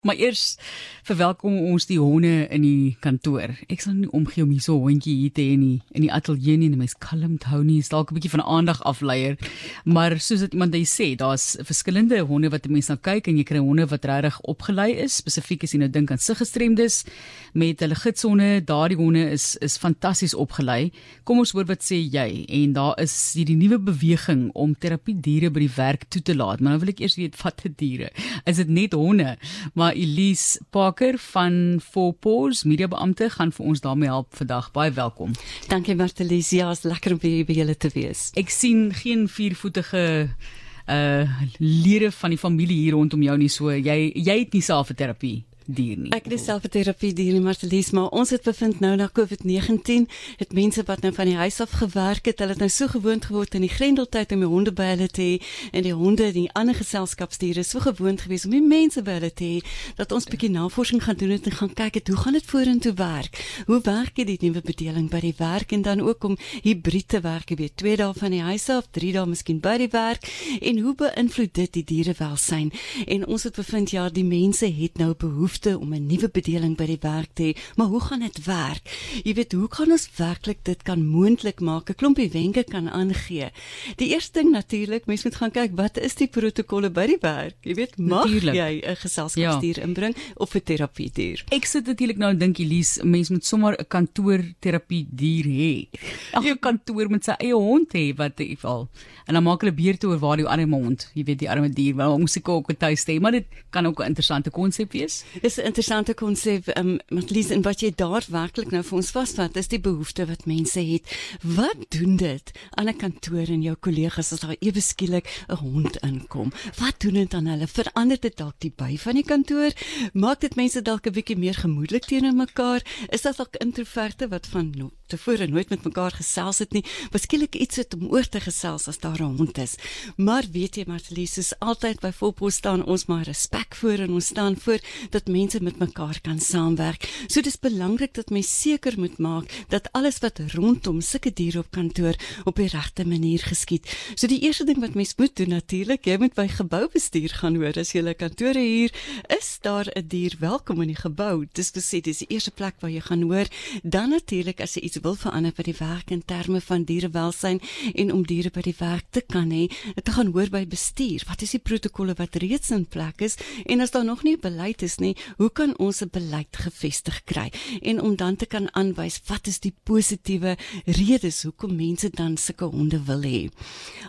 Maar eers verwelkom ons die honde in die kantoor. Ek sal nie omgee om hier so 'n hondjie hier te hê nie in die ateljee nie. Mens kalm hou nie, is dalk 'n bietjie van aandag afleier. Maar soos dit iemand hy sê, daar's verskillende honde wat mense na kyk en jy kry honde wat regtig opgelei is. Spesifiek as jy nou dink aan siggestremdes met hulle gidshonde, daardie honde is is fantasties opgelei. Kom ons hoor wat sê jy en daar is hierdie nuwe beweging om terapie diere by die werk toe te laat. Maar nou wil ek eers weet watter diere. Is dit net honde? Maar Elise Parker van Four Paws Media Beampte gaan vir ons daarmee help vandag. Baie welkom. Dankie Martelies. Ja, is lekker om hier by julle te wees. Ek sien geen viervoetige uh lede van die familie hier rondom jou nie so. Jy jy het nie self 'n terapie dier nie. Ek het self 'n terapie dier nie, Martelies, maar ons het bevind nou na COVID-19 het mense wat nou van die huis af gewerk het, hulle het nou so gewoond geword aan die grendeltyd om die honde by hulle te hê en die honde en die ander geselskapsdiere so gewoond gewees om die mense by hulle te hê dat ons bietjie navorsing gaan doen en gaan kyk het, hoe gaan dit vorentoe werk? Hoe werk die nuwe bedeling by die werk en dan ook om hibrid te werk, jy weet, 2 dae van die huis af, 3 dae miskien by die werk en hoe beïnvloed dit die dierewelsyn? En ons het bevind ja, die mense het nou behoefte behoefte om 'n nuwe bedeling by die werk te hê, maar hoe gaan dit werk? Jy weet, hoe kan ons werklik dit kan moontlik maak? 'n Klompie wenke kan aangee. Die eerste ding natuurlik, mense moet gaan kyk wat is die protokolle by die werk? Jy weet, mag natuurlijk. jy 'n geselskapsdier ja. inbring of 'n terapiedier? Ek sit natuurlik nou en dink Elise, mense moet sommer 'n kantoor terapiedier hê. Elke kantoor met sy eie hond hê wat jy val. En dan maak hulle beurte oor waar die arme hond, jy weet die arme dier, wel om seker ook 'n tuiste hê, maar dit kan ook 'n interessante konsep wees is 'n interessante konsep. Ehm um, Matlies en wat jy daar werklik nou vir ons vasvat is die behoefte wat mense het. Wat doen dit aan 'n kantoor en jou kollegas as daar ewe skielik 'n hond inkom? Wat doen dit aan hulle? Verander dit dalk die by van die kantoor? Maak dit mense dalk 'n bietjie meer gemoedelik teenoor mekaar? Is dit dalk introverte wat van tevore nooit met mekaar gesels het nie? Waarskynlik iets het om oor te gesels as daar 'n hond is. Maar weet jy Matlies, is altyd by volpos staan ons maar respek voor en ons staan voor dat mense met mekaar kan saamwerk. So dis belangrik dat mens seker moet maak dat alles wat rondom sulke diere op kantoor op die regte manier geskied. So die eerste ding wat mens moet doen natuurlik, jy moet by geboubestuur gaan hoor as jy 'n kantoor hier, is daar 'n dier welkom in die gebou. Dis gesê dis die eerste plek waar jy gaan hoor. Dan natuurlik as jy iets wil verander by die werk in terme van dierewelsyn en om diere by die werk te kan hê, te gaan hoor by bestuur. Wat is die protokolle wat reeds in plek is en as daar nog nie beleid is nie, hoe kan ons 'n beleid gevestig kry en om dan te kan aanwys wat is die positiewe redes hoekom mense dan sulke honde wil hê.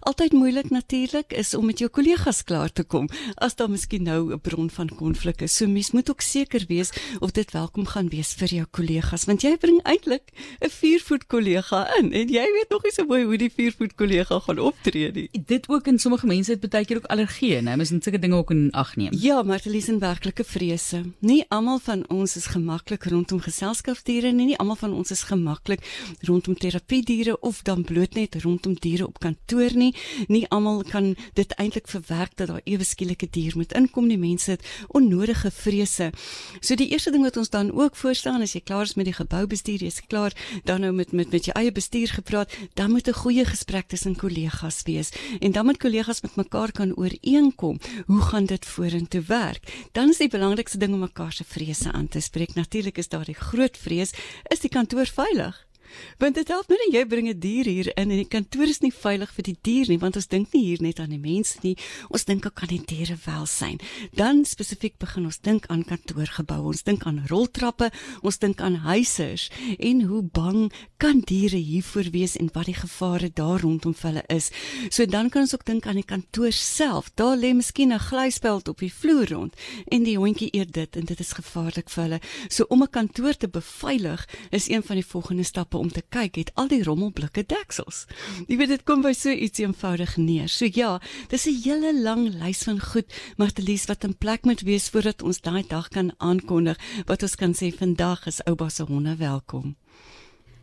Altyd moeilik natuurlik is om met jou kollegas klaar te kom as daar miskien nou 'n bron van konflik is. So mens moet ook seker wees of dit welkom gaan wees vir jou kollegas want jy bring eintlik 'n 4 voet kollega in en jy weet nog nie so mooi hoe die 4 voet kollega gaan optree nie. Dit ook in sommige mense het baie keer ook allergieë, nou mens moet sulke dinge ook in ag neem. Ja, maar dit is 'n werklike vrese. Nie almal van ons is gemaklik rondom geselskapsdiere nie. Nie almal van ons is gemaklik rondom terapiediere of dan bloot net rondom diere op kantoor nie. Nie almal kan dit eintlik verwerk dat daar ewe skielike dier moet inkom nie. Mense het onnodige vrese. So die eerste ding wat ons dan ook voorstaan as jy klaar is met die geboubestuur, jy's klaar dan nou met met met jou eie bestuur gepraat, dan moet 'n goeie gesprek tussen kollegas wees. En dan moet kollegas met mekaar kan ooreenkom hoe gaan dit vorentoe werk. Dan is die belangrikste ding om mekaar se vrese aan te spreek. Natuurlik is daar die groot vrees, is die kantoor veilig? Want dit help nie jy bring 'n dier hier in en die kantoor is nie veilig vir die dier nie want ons dink nie hier net aan die mense nie. Ons dink ook aan die diere welsyn dan spesifiek begin ons dink aan kantoorgeboue ons dink aan roltrappe ons dink aan huise en hoe bang kan diere hiervoor wees en wat die gevare daar rondom hulle is? So dan kan ons ook dink aan die kantoor self. Daar lê miskien 'n glyspeld op die vloer rond en die hondjie eet dit en dit is gevaarlik vir hulle. So om 'n kantoor te beveilig is een van die volgende stappe om te kyk het al die rommelblikke deksels. Jy weet dit kom by so iets eenvoudig neer. So ja, dis 'n hele lang lys van goed, maar te lees wat in plek moet wees voordat ons daai dag kan aankondig wat ons kan sê vandag is oupa se honde welkom.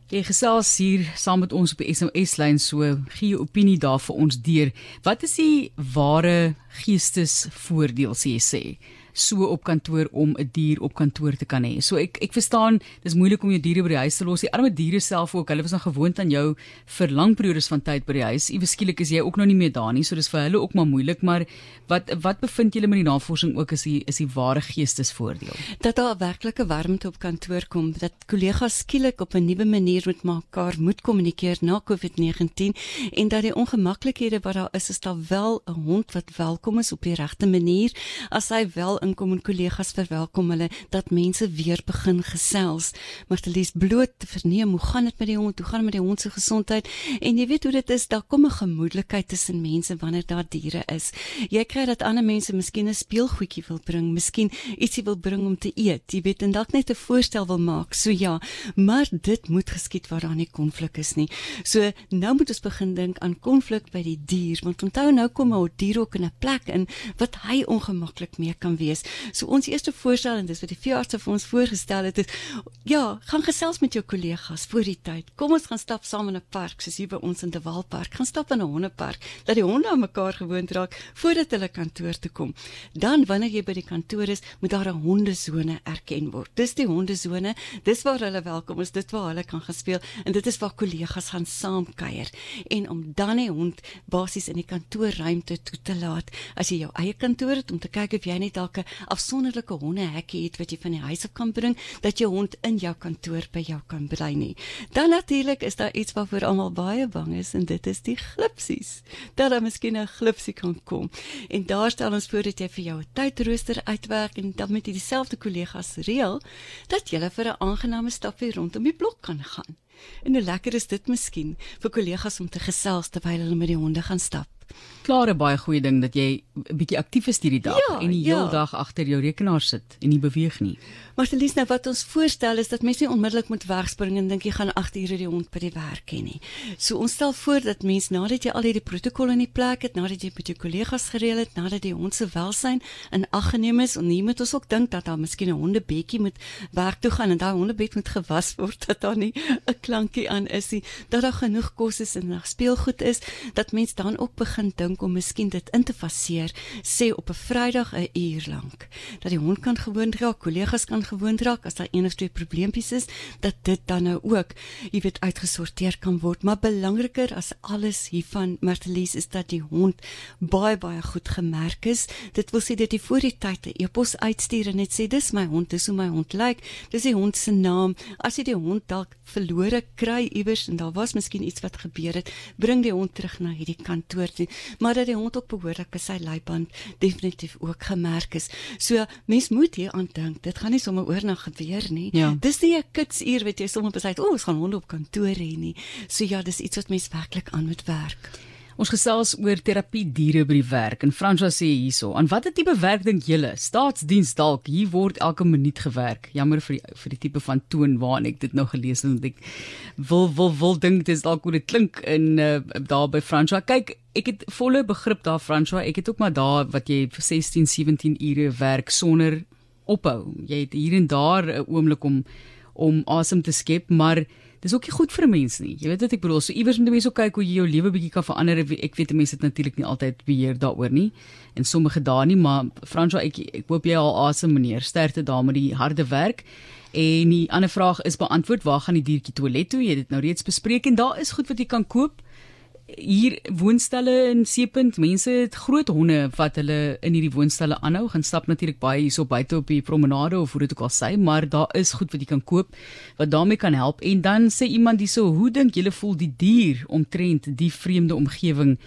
Jy gesels hier saam met ons op die SMS lyn so gee jou opinie daar vir ons deur. Wat is die ware geestesvoordeel sê jy sê? So op kantoor om 'n dier op kantoor te kan hê. So ek ek verstaan, dis moeilik om jou diere by die huis te los. Die arme diere self ook, hulle was nog gewoond aan jou vir lang periodes van tyd by die huis. Iewes skielik is jy ook nog nie meer daar nie, so dis vir hulle ook maar moeilik, maar wat wat bevind julle met die navorsing ook is die is die ware geestesvoordeel? Dat daar werklike warmte op kantoor kom, dat kollegas skielik op 'n nuwe manier met mekaar moet kommunikeer na COVID-19 en dat die ongemaklikhede wat daar is, is daar wel 'n hond wat welkom is op die regte manier. As hy wel inkom en kollegas verwelkom hulle, dat mense weer begin gesels. Maar te lees bloot te verneem, hoe gaan dit met die hond? Hoe gaan dit met die hond se gesondheid? En jy weet hoe dit is, daar kom 'n gemoedelikheid tussen mense wanneer daar diere is. Jy kry dat ander mense miskien 'n speelgoedjie wil bring, miskien ietsie wil bring om te eet. Jy weet en dalk net 'n voorstel wil maak. So ja, maar dit moet geskied waar daar nie konflik is nie. So nou moet ons begin dink aan konflik by die dier, want onthou nou kom 'n dier ook in 'n plek in wat hy ongemaklik mee kan wees. So ons eerste voorstel en dis wat die veearts vir ons voorgestel het is ja, gaan gesels met jou kollegas voor die tyd. Kom ons gaan stap saam in 'n park soos hier by ons in die Waalpark. Gaan stap in 'n hondepark dat die honde aan mekaar gewoond raak voordat hulle kantoor toe kom. Dan wanneer jy by die kantoor is, moet daar 'n hondesone erken word. Dis die hondesone, dis waar hulle welkom is, dit waar hulle kan gespeel en dit is waar kollegas gaan saamkuier. En om dan die hond basies in die kantoorruimte toe te laat, as jy jou eie kantoor het om te kyk of jy net dalk 'n afsonderlike hondehekkie het wat jy van die huis af kan bring, dat jou hond in jou kantoor by jou kan bly nie. Dan natuurlik is daar iets waarvoor almal baie bang is en dit is die glipsies. Dat daar miskien 'n glipsie kan kom. En daar stel ons voor dat jy vir jou 'n tydrooster uitwerk en dan met dieselfde kollegas reël dat jy vir 'n aangename stapie rondom die blok kan gaan. En hoe lekker is dit miskien vir kollegas om te gesels terwyl hulle met die honde gaan stap klare baie goeie ding dat jy 'n bietjie aktief is hierdie dag ja, en die hele ja. dag agter jou rekenaar sit en nie beweeg nie. Maar Celise, nou wat ons voorstel is dat mense nie onmiddellik moet wegspring en dink jy gaan 8 ure die hond by die werk hê nie. So ons stel voor dat mense nadat jy al hierdie protokolle in die plek het, nadat jy met jou kollegas gereël het, nadat die hond se welsyn in ag geneem is, en nie moet ons ook dink dat daar miskien 'n hondebedjie moet werk toe gaan en daai hondebed moet gewas word dat daar nie 'n klankie aan is nie, dat daar genoeg kos is en nog speelgoed is, dat mense dan ook begin dink om miskien dit in te faseer, sê op 'n Vrydag 'n uur lank, dat die hond kan gewoond raak, kollegas kan gewoond raak as daar een of twee probleempies is, dat dit dan nou ook, jy weet, uitgesorteer kan word, maar belangriker as alles hiervan, Martelies, is dat die hond baie baie goed gemerk is. Dit wil sê dat jy voor die tyd 'n e-pos uitstuur en net sê dis my hond, dis hoe my hond lyk, dis die hond se naam. As jy die hond dalk verlore kry iewers en daar was miskien iets wat gebeur het, bring die hond terug na hierdie kantoor toe maar dat die hond ook behoorlik by sy leiband definitief ook gemerk is. So mens moet hier aan dink. Dit gaan nie sommer oornag gebeur nie. Ja. Dis nie 'n kitsuur wat jy sommer besluit, "O, ons gaan honde op kantoor hê nie." So ja, dis iets wat mens werklik aan moet werk. Ons gesels oor terapie diere by die werk en François sê hierso, "En watter tipe werk dink julle? Staatsdiens dalk, hier word elke minuut gewerk." Jammer vir die vir die tipe van toon waarin ek dit nou gelees het en ek wil wil wil dink dit is dalk hoe dit klink in uh, daar by François. Kyk, ek het volle begrip daar François. Ek het ook maar daar wat jy vir 16, 17 ure werk sonder ophou. Jy het hier en daar 'n oomblik om om asem te skep, maar dis ook nie goed vir 'n mens nie. Jy weet wat ek bedoel? So iewers moet mense ook kyk hoe jy jou lewe bietjie kan verander. Ek weet mense het natuurlik nie altyd beheer daaroor nie en sommige dae nie, maar Fransjo ek ek hoop jy al asem meneer. Sterkte daar met die harde werk. En die ander vraag is beantwoord, waar gaan die diertjie toilet toe? Jy het dit nou reeds bespreek en daar is goed wat jy kan koop hier woonstelle in Seepunt, mense het groot honde wat hulle in hierdie woonstelle aanhou, gaan stap natuurlik baie hierso buite op die promenade of hoe dit ook al sê, maar daar is goed wat jy kan koop wat daarmee kan help. En dan sê iemand hierso, hoe dink julle voel die dier omtrent die vreemde omgewing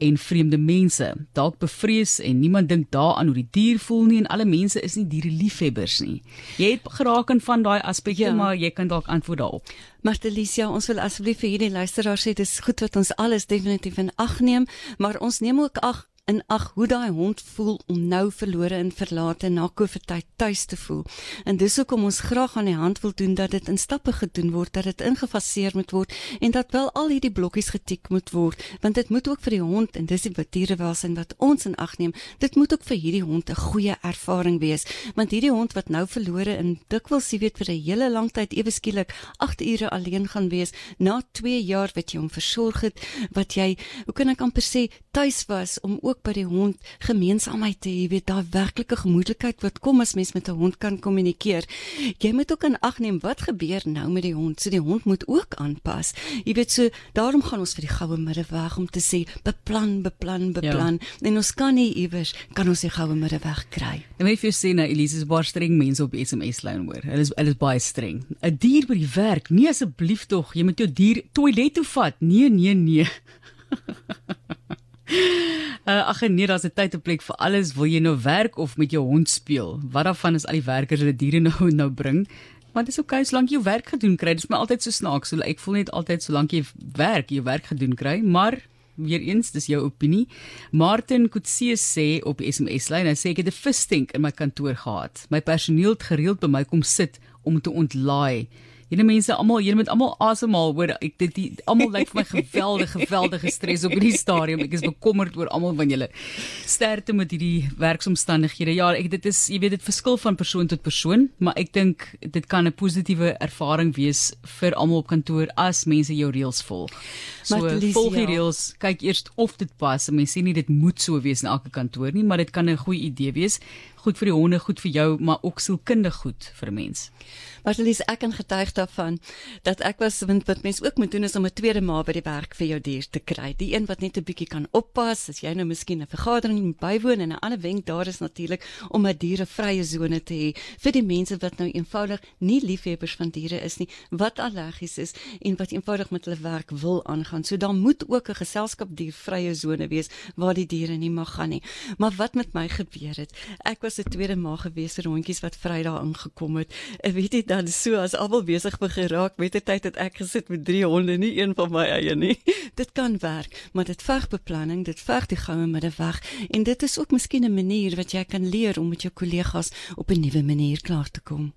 en vreemde mense. Dalk bevrees en niemand dink daaraan hoe die dier voel nie en alle mense is nie diereliefhebbers nie. Jy het geraak aan van daai aspekte, ja. maar jy kan dalk antwoord daarop. Martelicia, ons wil asseblief vir hierdie luisteraars sê dis goed wat ons alles definitief in ag neem, maar ons neem ook ag in ag hoe daai hond voel om nou verlore en verlate na COVID tyd tuis te voel. En dis hoekom ons graag aan die hand wil doen dat dit in stappe gedoen word, dat dit ingefaseer moet word en dat wel al hierdie blokkies getik moet word, want dit moet ook vir die hond en dis die dierewelsyn wat ons in ag neem. Dit moet ook vir hierdie hond 'n goeie ervaring wees, want hierdie hond wat nou verlore en dikwels jy weet vir 'n hele lang tyd ewe skielik 8 ure alleen gaan wees na 2 jaar wat jy hom versorg het, wat jy, hoe kan ek amper sê, tuis was om ook by die hond gemeenskapheid te hê, weet daar werklike gemoedelikheid wat kom as mens met 'n hond kan kommunikeer. Jy moet ook in ag neem wat gebeur nou met die hond. So die hond moet ook aanpas. Jy weet so daarom gaan ons vir die goue middeweg om te sê beplan, beplan, beplan. Ja. En ons kan nie iewers kan ons die goue middeweg kry. En weet jy sê nou Elise is baie streng mense op SMS lyn hoor. Hulle is hulle is baie streng. 'n Dier by die werk. Nee asseblief tog, jy moet jou dier toilet toe vat. Nee, nee, nee. Uh, ag nee, daar's 'n tyd en plek vir alles. Wil jy nou werk of met jou hond speel? Wat daarvan is al die werkers hulle diere nou nou bring? Want dit is okay solank jy jou werk gedoen kry. Dit is my altyd so snaaks. So ek voel net altyd solank jy werk, jou werk gedoen kry, maar weer eens, dis jou opinie. Martin Kutse sê op SMS lyn, hy sê ek het 'n visstank in my kantoor gehad. My personeel het gereeld by my kom sit om te ontlaai. Julle mense almal, julle moet almal asemhaal hoor. Ek dit almal lyk vir my geweldige geweldige stres op hierdie stadium. Ek is bekommerd oor almal van julle. Sterkte met hierdie werksomstandighede. Ja, ek dit is jy weet dit verskil van persoon tot persoon, maar ek dink dit kan 'n positiewe ervaring wees vir almal op kantoor as mense jou reëls volg. So volg die ja. reëls, kyk eers of dit pas. Mense sê nie dit moet so wees in elke kantoor nie, maar dit kan 'n goeie idee wees. Goed vir die honde, goed vir jou, maar ook sielkundig goed vir 'n mens. Marlies, ek kan getuig daarvan dat ek was want wat mense ook moet doen is om 'n tweede ma by die werk vir jou dier te kry. Die een wat net 'n bietjie kan oppas as jy nou miskien 'n vergadering moet bywoon en 'n ander wenk daar is natuurlik om 'n dierevrye sone te hê vir die mense wat nou eenvoudig nie liefhebbers van diere is nie, wat allergies is en wat eenvoudig met hulle werk wil aangaan. So dan moet ook 'n geselskap diervrye sone wees waar die diere nie mag gaan nie. Maar wat met my gebeur het? Ek was 'n tweede ma gewees vir hondjies wat Vrydag ingekom het. Ek weet nie dan so as almal besig begin raak met die tyd het ek gesit met drie honde nie een van my eie nie. Dit kan werk maar dit verg beplanning dit verg die goue middeweg. En dit is ook miskien 'n manier wat jy kan leer om met jou kollegas op 'n nuwe manier klaar te kom